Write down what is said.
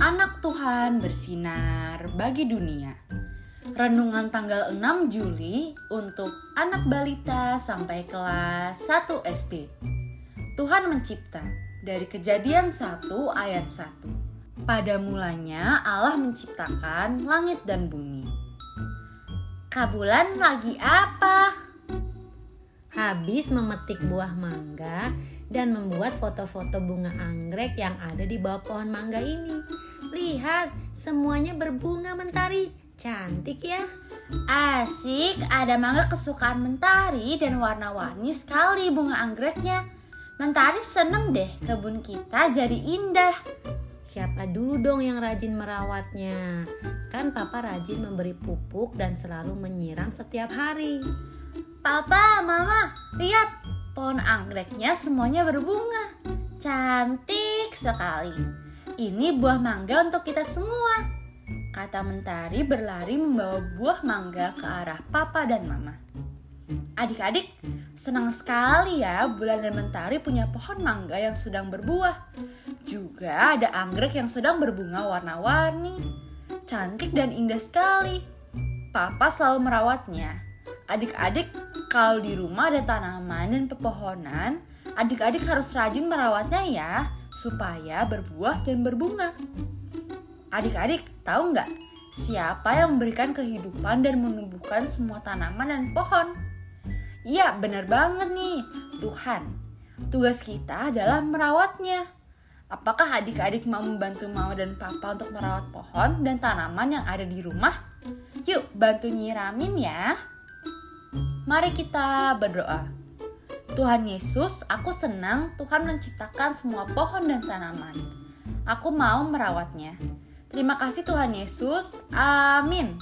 anak Tuhan bersinar bagi dunia. Renungan tanggal 6 Juli untuk anak balita sampai kelas 1 SD. Tuhan mencipta dari kejadian 1 ayat 1. Pada mulanya Allah menciptakan langit dan bumi. Kabulan lagi apa? Habis memetik buah mangga dan membuat foto-foto bunga anggrek yang ada di bawah pohon mangga ini. Lihat, semuanya berbunga mentari. Cantik ya. Asik, ada mangga kesukaan Mentari dan warna-warni sekali bunga anggreknya. Mentari seneng deh kebun kita jadi indah. Siapa dulu dong yang rajin merawatnya? Kan papa rajin memberi pupuk dan selalu menyiram setiap hari. Papa, mama, lihat pohon anggreknya semuanya berbunga. Cantik sekali. Ini buah mangga untuk kita semua. Kata Mentari berlari membawa buah mangga ke arah papa dan mama. Adik-adik, senang sekali ya Bulan dan Mentari punya pohon mangga yang sedang berbuah. Juga ada anggrek yang sedang berbunga warna-warni. Cantik dan indah sekali. Papa selalu merawatnya. Adik-adik, kalau di rumah ada tanaman dan pepohonan, adik-adik harus rajin merawatnya ya, supaya berbuah dan berbunga. Adik-adik, tahu nggak siapa yang memberikan kehidupan dan menumbuhkan semua tanaman dan pohon? Iya, benar banget nih, Tuhan. Tugas kita adalah merawatnya. Apakah adik-adik mau membantu mama dan papa untuk merawat pohon dan tanaman yang ada di rumah? Yuk, bantu nyiramin ya. Mari kita berdoa. Tuhan Yesus, aku senang Tuhan menciptakan semua pohon dan tanaman. Aku mau merawatnya. Terima kasih Tuhan Yesus. Amin.